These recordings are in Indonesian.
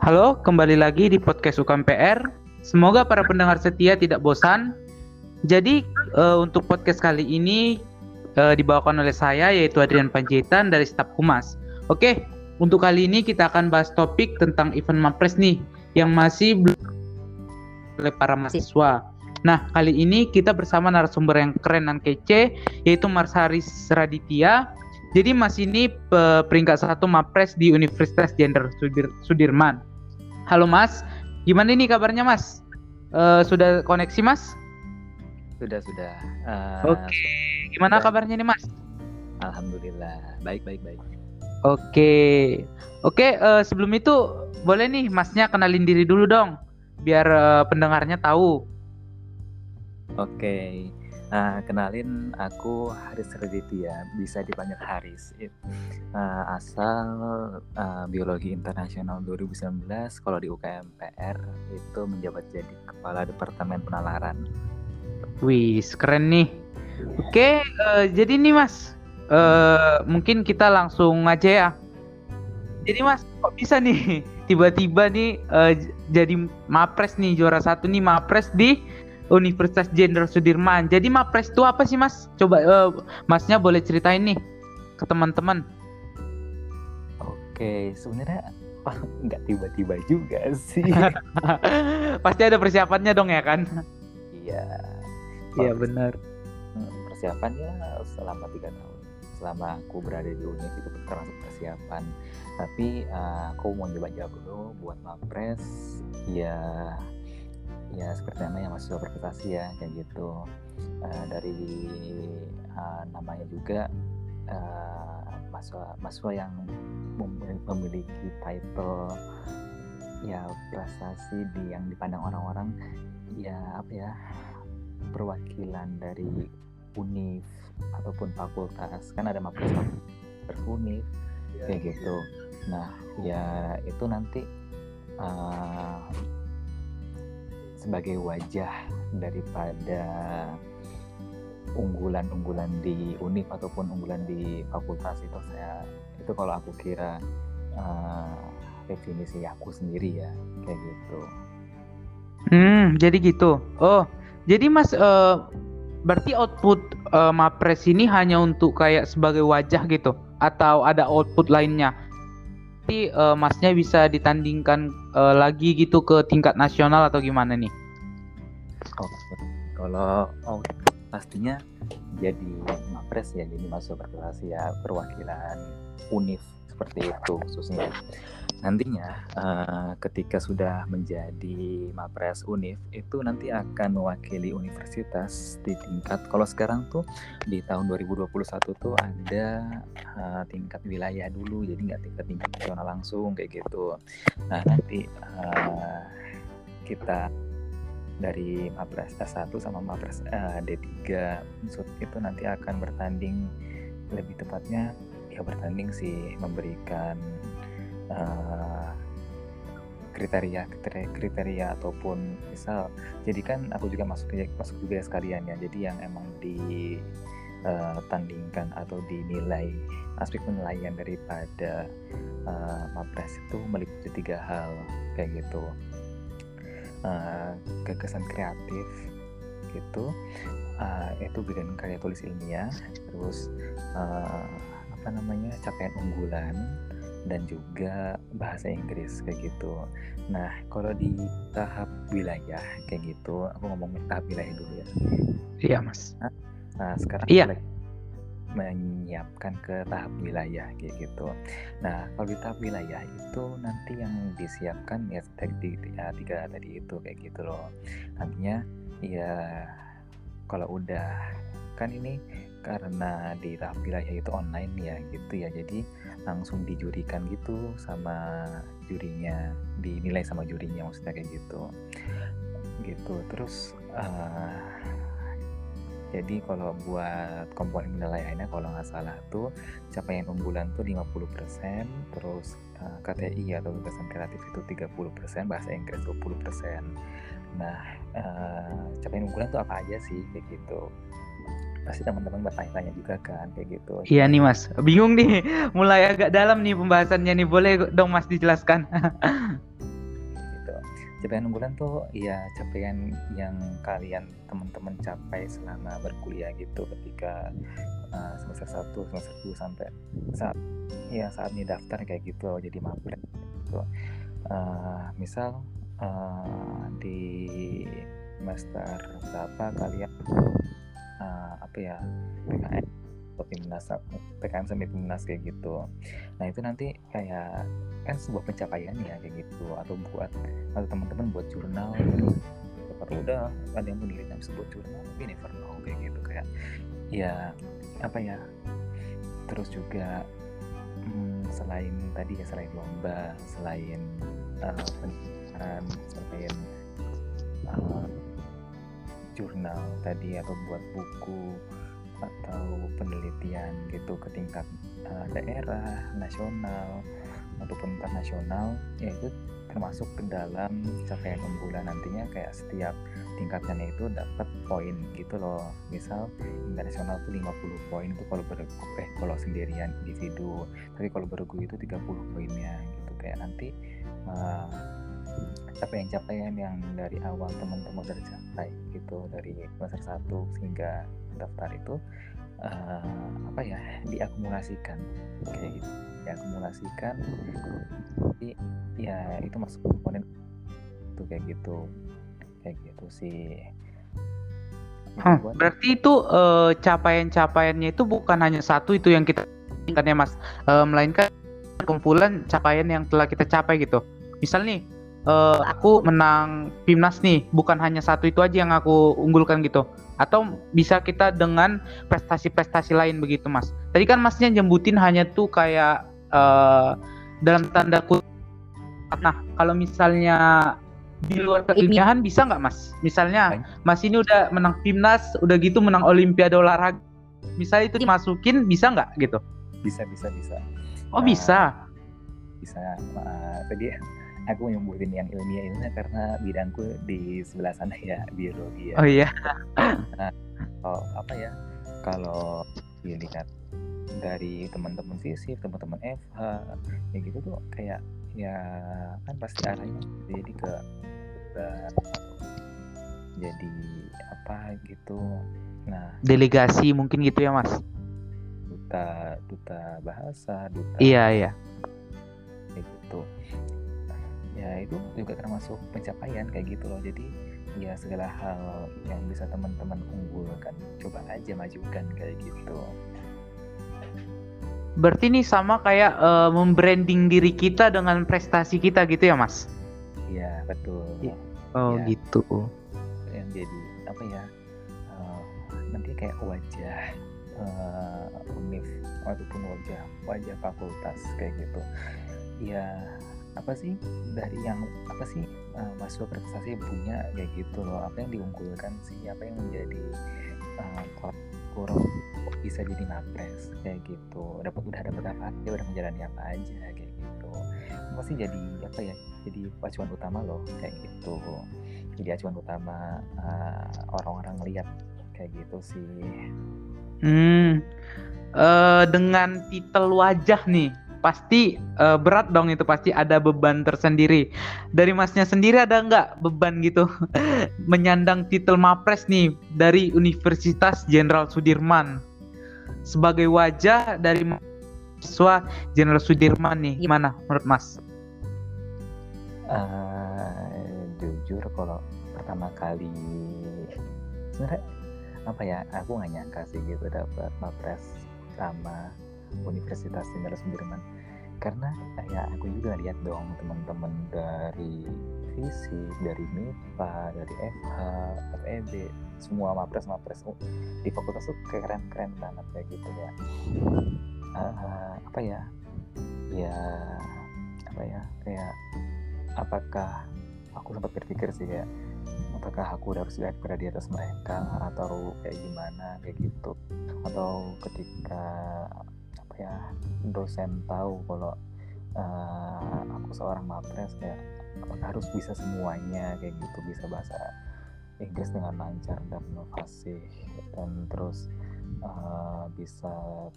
Halo, kembali lagi di podcast UKMPR. Semoga para pendengar setia tidak bosan. Jadi uh, untuk podcast kali ini uh, dibawakan oleh saya yaitu Adrian Panjaitan dari staf Humas. Oke, untuk kali ini kita akan bahas topik tentang event Mapres nih yang masih belum oleh para mahasiswa. Nah, kali ini kita bersama narasumber yang keren dan kece yaitu Mars Haris Raditya jadi Mas ini peringkat satu Mapres di Universitas Jenderal Sudir Sudirman. Halo Mas, gimana ini kabarnya Mas? Uh, sudah koneksi Mas? Sudah sudah. Uh, Oke, okay. gimana sudah. kabarnya nih Mas? Alhamdulillah, baik baik baik. Oke, okay. oke. Okay, uh, eh, sebelum itu boleh nih Masnya kenalin diri dulu dong, biar uh, pendengarnya tahu. Oke. Okay. Uh, kenalin aku Haris Raditya, bisa dipanggil Haris. Uh, asal uh, Biologi Internasional 2019, kalau di UKM PR itu menjabat jadi Kepala Departemen Penalaran. Wih, keren nih. Oke, uh, jadi nih Mas, uh, mungkin kita langsung aja ya. Jadi Mas, kok bisa nih tiba-tiba nih uh, jadi Mapres nih juara satu nih Mapres di Universitas Jenderal Sudirman. Jadi Mapres itu apa sih Mas? Coba uh, Masnya boleh ceritain nih ke teman-teman. Oke, sebenarnya oh, nggak tiba-tiba juga sih. Pasti ada persiapannya dong ya kan? Iya. Iya benar. Hmm, persiapannya selama tiga tahun. Selama aku berada di UNIF itu termasuk persiapan. Tapi uh, aku mau coba jawab dulu buat Mapres. Ya ya seperti namanya mahasiswa berprestasi ya kayak gitu. Uh, dari uh, namanya juga uh, mahasiswa mahasiswa yang memiliki title ya prestasi di yang dipandang orang-orang ya apa ya perwakilan dari univ ataupun fakultas. Kan ada mapres beruniv kayak gitu. Nah ya itu nanti uh, sebagai wajah daripada unggulan-unggulan di univ ataupun unggulan di fakultas itu saya itu kalau aku kira uh, definisi aku sendiri ya kayak gitu. Hmm, jadi gitu. Oh, jadi Mas uh, berarti output uh, Mapres ini hanya untuk kayak sebagai wajah gitu atau ada output lainnya? Nanti uh, Masnya bisa ditandingkan uh, lagi gitu ke tingkat nasional atau gimana nih? Oh, kalau oh, pastinya jadi mapres ya jadi masuk berkreasi ya perwakilan univ seperti itu khususnya nantinya uh, ketika sudah menjadi mapres univ itu nanti akan mewakili universitas di tingkat kalau sekarang tuh di tahun 2021 tuh ada uh, tingkat wilayah dulu jadi nggak tingkat tingkat nasional langsung kayak gitu. Nah nanti uh, kita dari Mapres S1 sama Mapres uh, D3 itu nanti akan bertanding lebih tepatnya ya bertanding sih memberikan uh, kriteria, kriteria ataupun misal jadi kan aku juga masuk masuk juga sekalian ya. Jadi yang emang ditandingkan eh, atau dinilai aspek penilaian daripada uh, Mapres itu meliputi tiga hal kayak gitu. Uh, gagasan kreatif gitu uh, itu bikin karya tulis ilmiah terus uh, apa namanya capaian unggulan dan juga bahasa Inggris kayak gitu. Nah kalau di tahap wilayah kayak gitu, aku ngomong tahap wilayah dulu ya. Iya mas. Nah, nah sekarang iya. lagi menyiapkan ke tahap wilayah kayak gitu. Nah, kalau di tahap wilayah itu nanti yang disiapkan ya tadi ya, tiga tadi itu kayak gitu loh. Nantinya ya kalau udah kan ini karena di tahap wilayah itu online ya gitu ya. Jadi langsung dijurikan gitu sama jurinya, dinilai sama jurinya maksudnya kayak gitu. Gitu. Terus uh, jadi kalau buat komponen penilaiannya kalau nggak salah tuh capaian unggulan tuh 50%, terus uh, eh, KTI atau gagasan kreatif itu 30%, bahasa Inggris 20%. Nah, uh, capaian unggulan tuh apa aja sih kayak gitu. Pasti teman-teman bertanya-tanya juga kan kayak gitu. Iya nih Mas, bingung nih. Mulai agak dalam nih pembahasannya nih. Boleh dong Mas dijelaskan? capaian unggulan tuh ya capaian yang kalian teman-teman capai selama berkuliah gitu ketika uh, semester 1, semester 2 sampai saat ya saat ini daftar kayak gitu jadi mapres gitu. Uh, misal uh, di semester berapa kalian uh, apa ya PKN atau timnas PKM sampai timnas kayak gitu. Nah itu nanti kayak kan sebuah pencapaian ya kayak gitu. Atau buat atau teman-teman buat jurnal. Atau udah ada yang menilai sebuah jurnal tapi never know kayak gitu. Kayak ya apa ya terus juga hmm, selain tadi ya selain lomba selain uh, pendidikan selain uh, jurnal tadi atau buat buku atau penelitian gitu ke tingkat uh, daerah, nasional ataupun internasional yaitu termasuk ke dalam capaian unggulan nantinya kayak setiap tingkatnya itu dapat poin gitu loh. Misal internasional tuh 50 poin itu kalau bergu eh kalau sendirian individu. Tapi kalau bergu itu 30 poinnya gitu. Kayak nanti uh, capaian-capaian yang dari awal teman-teman udah capai gitu dari semester 1 hingga daftar itu uh, apa ya diakumulasikan. Kayak gitu diakumulasikan. Jadi ya itu masuk komponen itu kayak gitu kayak gitu sih. Hmm, berarti itu uh, capaian-capaiannya itu bukan hanya satu itu yang kita inginkan ya mas, uh, melainkan kumpulan capaian yang telah kita capai gitu. Misal nih, uh, aku menang Pimnas nih, bukan hanya satu itu aja yang aku unggulkan gitu. Atau bisa kita dengan prestasi-prestasi lain begitu, Mas. Tadi kan Masnya jembutin hanya tuh kayak uh, dalam tanda kutip. Nah, kalau misalnya di luar keilmiahan bisa nggak, Mas? Misalnya Mas ini udah menang Pimnas, udah gitu menang Olimpiade olahraga. Misalnya itu dimasukin bisa nggak gitu? Bisa, bisa, bisa. Oh, bisa. Bisa. Uh, tadi aku nyebutin yang ilmiah ilmiah karena bidangku di sebelah sana ya biologi ya. Oh iya. Nah, oh, apa ya? Kalau dilihat dari teman-teman fisik, teman-teman FH, ya gitu tuh kayak ya kan pasti arahnya jadi ke, ke jadi apa gitu. Nah, delegasi mungkin gitu ya, Mas. Duta duta bahasa, duta Iya, iya. Gitu ya itu juga termasuk pencapaian kayak gitu loh. Jadi ya segala hal yang bisa teman-teman unggulkan coba aja majukan kayak gitu. Berarti ini sama kayak uh, membranding diri kita dengan prestasi kita gitu ya mas? Iya betul. Oh ya. gitu. Yang jadi apa ya uh, nanti kayak wajah uh, univ ataupun wajah wajah fakultas kayak gitu. Ya apa sih dari yang apa sih uh, mahasiswa prestasi punya kayak gitu loh. Apa yang diunggulkan sih apa yang menjadi uh, kurang bisa jadi napres kayak gitu. Dapat udah dapat apa aja udah menjalani apa aja kayak gitu. Pasti jadi apa ya jadi acuan utama loh kayak gitu. Jadi acuan utama uh, orang-orang lihat kayak gitu sih. Hmm uh, dengan titel wajah nih pasti uh, berat dong itu pasti ada beban tersendiri. Dari masnya sendiri ada nggak beban gitu? Menyandang titel mapres nih dari Universitas Jenderal Sudirman. Sebagai wajah dari mahasiswa Jenderal Sudirman nih gimana menurut mas? Uh, jujur kalau pertama kali sebenarnya apa ya aku nggak nyangka sih gitu dapat mapres sama Universitas Jenderal Sudirman karena ya aku juga lihat dong teman-teman dari fisik, dari MIPA, dari FH, FEB, semua mapres mapres oh, di fakultas tuh keren-keren banget kayak gitu ya. Uh, apa ya? Ya apa ya? Kayak apakah aku sempat berpikir sih ya apakah aku harus lihat berada di atas mereka atau kayak gimana kayak gitu atau ketika ya dosen tahu kalau uh, aku seorang mapres kayak harus bisa semuanya kayak gitu. Bisa bahasa Inggris dengan lancar dan inovasi dan terus uh, bisa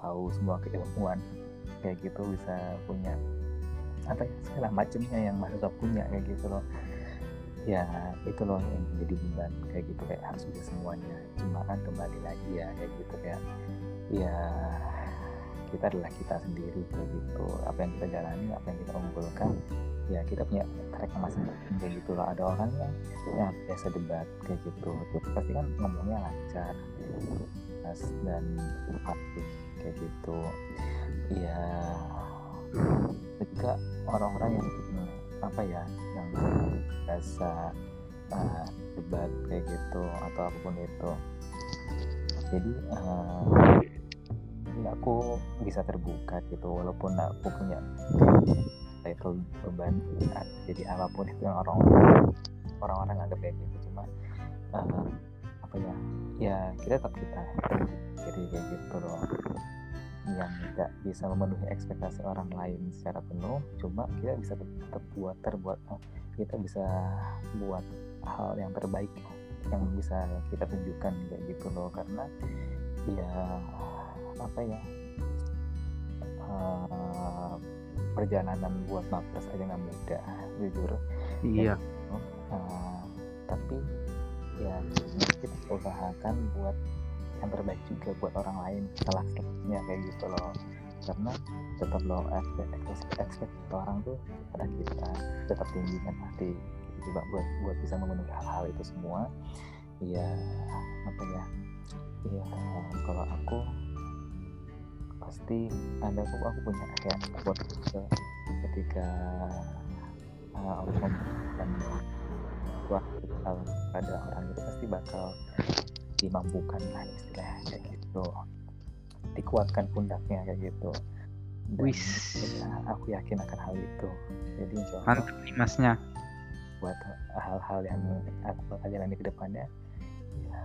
tahu semua keilmuan kayak gitu bisa punya apa ya segala macamnya yang mahasiswa punya kayak gitu loh. Ya itu loh yang menjadi beban kayak gitu kayak harus bisa semuanya. Cuma kan kembali lagi ya kayak gitu kayak ya kita adalah kita sendiri kayak gitu. Apa yang kita jalani apa yang kita unggulkan ya kita punya track masing-masing kayak gitu loh. Ada orang yang yang biasa debat kayak gitu. Pasti kan ngomongnya lancar pas dan aktif kayak gitu. Ya juga orang-orang yang apa ya yang biasa uh, debat kayak gitu atau apa pun itu. Jadi uh, ya aku bisa terbuka gitu walaupun aku punya title beban. Jadi apa pun itu yang orang-orang orang-orang anggap kayak gitu. Cuma uh, apa ya ya kita tetap kita jadi kayak gitu loh. Yang tidak bisa memenuhi ekspektasi orang lain secara penuh cuma kita bisa tetap buat terbuat kita bisa buat hal yang terbaik yang bisa kita tunjukkan kayak gitu loh. Karena ya apa ya uh, perjalanan buat mapres aja nggak mudah jujur. Iya. Uh, tapi ya kita usahakan buat yang terbaik juga buat orang lain setelah setelahnya kayak gitu loh. Karena tetap lo expect orang tuh pada kita tetap tinggi kan pasti. Coba buat buat bisa memenuhi hal-hal itu semua ya apa ya ya kalau aku pasti ada aku aku punya kayak buat ketika uh, Allah dan waktu pada orang itu pasti bakal dimampukan lah istilahnya kayak gitu. Dikuatkan pundaknya kayak gitu. Dan Wis. Ya, aku yakin akan hal itu. Jadi insya Allah mantap nih masnya. buat hal-hal yang aku bakal jalani ke depannya ya,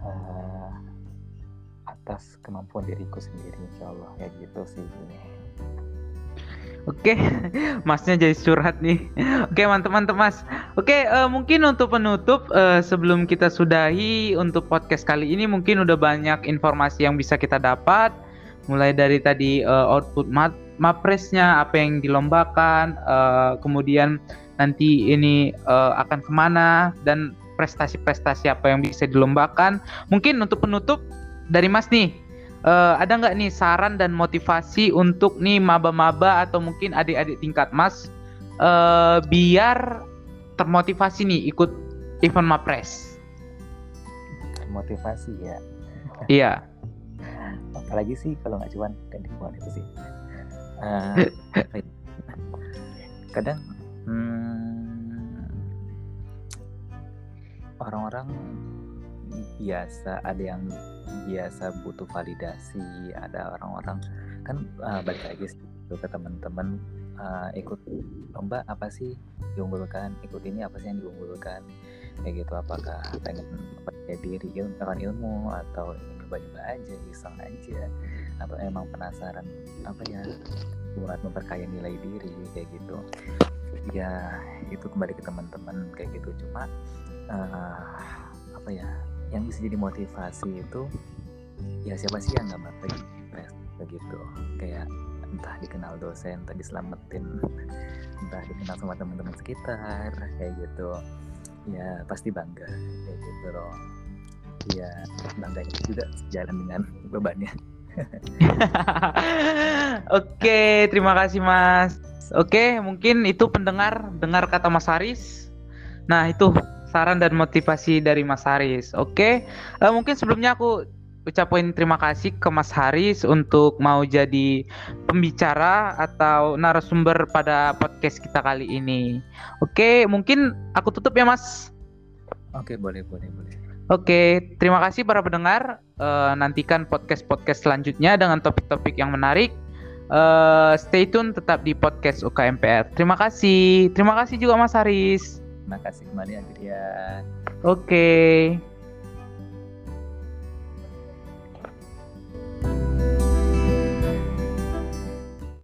atas kemampuan diriku sendiri insya Allah kayak gitu sih Oke, masnya jadi curhat nih. Oke, mantep-mantep mas. Oke, uh, mungkin untuk penutup uh, sebelum kita sudahi untuk podcast kali ini mungkin udah banyak informasi yang bisa kita dapat. Mulai dari tadi uh, output mat mapresnya, apa yang dilombakan, uh, kemudian nanti ini uh, akan ke mana dan prestasi-prestasi apa yang bisa dilombakan. Mungkin untuk penutup dari mas nih, uh, ada nggak nih saran dan motivasi untuk nih maba-maba atau mungkin adik-adik tingkat mas uh, biar termotivasi nih ikut event mapres? Termotivasi ya. Iya. Apalagi sih kalau nggak cuan dan dibuat itu sih. Uh, kadang hmm, orang-orang biasa ada yang biasa butuh validasi ada orang-orang kan uh, balik lagi ke teman-teman uh, ikut lomba apa sih diunggulkan ikut ini apa sih yang diunggulkan kayak gitu. Apakah pengen percaya diri ilmu, ilmu atau ingin coba-coba aja iseng aja atau emang penasaran apa ya buat memperkaya nilai diri kayak gitu. Ya itu kembali ke teman-teman kayak gitu. Cuma uh, apa ya yang bisa jadi motivasi itu ya siapa sih yang nggak stres begitu kayak entah dikenal dosen entah diselamatin entah dikenal sama teman-teman sekitar kayak gitu ya pasti bangga kayak gitu loh ya bangganya juga sejalan dengan bebannya Oke, terima kasih Mas. Oke, mungkin itu pendengar dengar kata Mas Haris. Nah, itu saran dan motivasi dari Mas Haris. Oke, uh, mungkin sebelumnya aku ucapin terima kasih ke Mas Haris untuk mau jadi pembicara atau narasumber pada podcast kita kali ini. Oke, mungkin aku tutup ya Mas. Oke, boleh, boleh, boleh. Oke, terima kasih para pendengar. Uh, nantikan podcast-podcast selanjutnya dengan topik-topik yang menarik. Uh, stay tune tetap di podcast UKMPR. Terima kasih. Terima kasih juga Mas Haris. Terima kasih kembali Adrian. Oke. Okay.